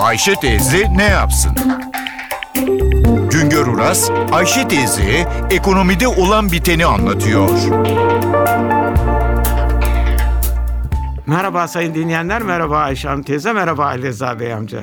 Ayşe teyze ne yapsın? Güngör Uras, Ayşe teyze ekonomide olan biteni anlatıyor. Merhaba sayın dinleyenler, merhaba Ayşe Hanım teyze, merhaba Ali Reza Bey amca.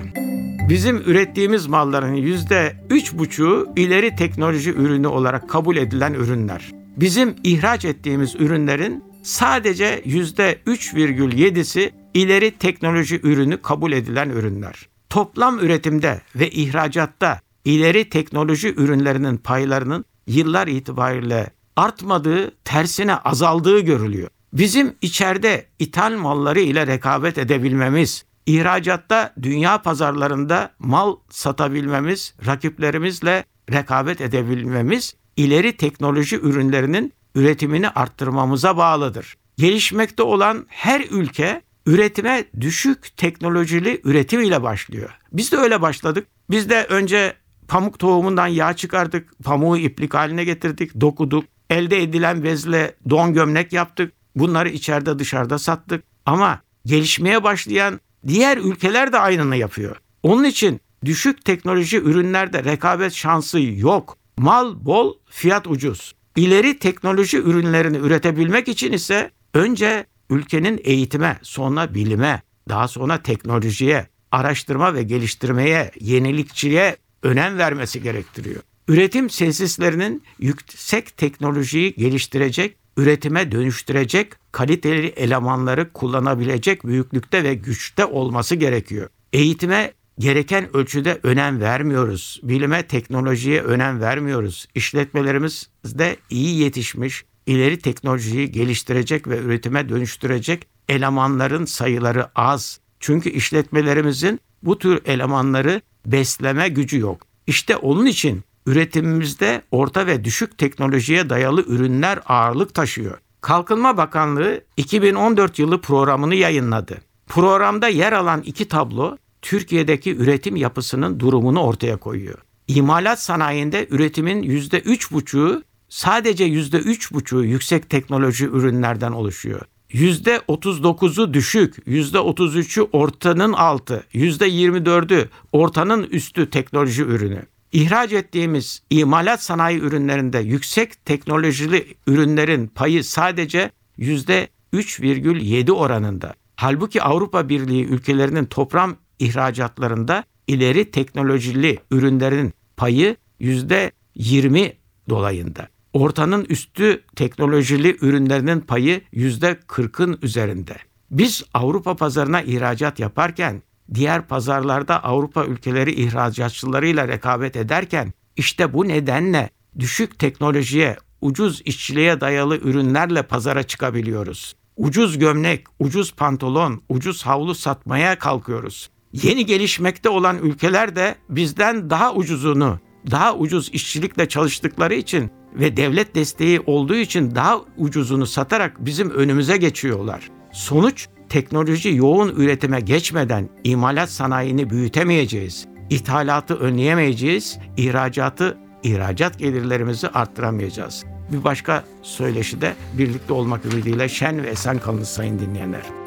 Bizim ürettiğimiz malların yüzde üç buçuğu ileri teknoloji ürünü olarak kabul edilen ürünler. Bizim ihraç ettiğimiz ürünlerin sadece yüzde 3,7'si ileri teknoloji ürünü kabul edilen ürünler. Toplam üretimde ve ihracatta ileri teknoloji ürünlerinin paylarının yıllar itibariyle artmadığı, tersine azaldığı görülüyor. Bizim içeride ithal malları ile rekabet edebilmemiz, ihracatta dünya pazarlarında mal satabilmemiz, rakiplerimizle rekabet edebilmemiz ileri teknoloji ürünlerinin üretimini arttırmamıza bağlıdır. Gelişmekte olan her ülke üretime düşük teknolojili üretim ile başlıyor. Biz de öyle başladık. Biz de önce pamuk tohumundan yağ çıkardık, pamuğu iplik haline getirdik, dokuduk. Elde edilen bezle don gömlek yaptık. Bunları içeride dışarıda sattık. Ama gelişmeye başlayan diğer ülkeler de aynını yapıyor. Onun için düşük teknoloji ürünlerde rekabet şansı yok. Mal bol, fiyat ucuz. İleri teknoloji ürünlerini üretebilmek için ise önce ülkenin eğitime, sonra bilime, daha sonra teknolojiye, araştırma ve geliştirmeye, yenilikçiye önem vermesi gerektiriyor. Üretim tesislerinin yüksek teknolojiyi geliştirecek, üretime dönüştürecek, kaliteli elemanları kullanabilecek büyüklükte ve güçte olması gerekiyor. Eğitime gereken ölçüde önem vermiyoruz. Bilime, teknolojiye önem vermiyoruz. İşletmelerimiz de iyi yetişmiş, ileri teknolojiyi geliştirecek ve üretime dönüştürecek elemanların sayıları az. Çünkü işletmelerimizin bu tür elemanları besleme gücü yok. İşte onun için üretimimizde orta ve düşük teknolojiye dayalı ürünler ağırlık taşıyor. Kalkınma Bakanlığı 2014 yılı programını yayınladı. Programda yer alan iki tablo Türkiye'deki üretim yapısının durumunu ortaya koyuyor. İmalat sanayinde üretimin %3,5'u sadece %3,5'u yüksek teknoloji ürünlerden oluşuyor. %39'u düşük, %33'ü ortanın altı, %24'ü ortanın üstü teknoloji ürünü. İhraç ettiğimiz imalat sanayi ürünlerinde yüksek teknolojili ürünlerin payı sadece %3,7 oranında. Halbuki Avrupa Birliği ülkelerinin toplam ihracatlarında ileri teknolojili ürünlerin payı %20 dolayında. Ortanın üstü teknolojili ürünlerinin payı %40'ın üzerinde. Biz Avrupa pazarına ihracat yaparken diğer pazarlarda Avrupa ülkeleri ihracatçılarıyla rekabet ederken işte bu nedenle düşük teknolojiye, ucuz işçiliğe dayalı ürünlerle pazara çıkabiliyoruz. Ucuz gömlek, ucuz pantolon, ucuz havlu satmaya kalkıyoruz. Yeni gelişmekte olan ülkeler de bizden daha ucuzunu, daha ucuz işçilikle çalıştıkları için ve devlet desteği olduğu için daha ucuzunu satarak bizim önümüze geçiyorlar. Sonuç teknoloji yoğun üretime geçmeden imalat sanayini büyütemeyeceğiz. İthalatı önleyemeyeceğiz, ihracatı, ihracat gelirlerimizi arttıramayacağız. Bir başka söyleşide birlikte olmak ümidiyle şen ve esen kalınız sayın dinleyenler.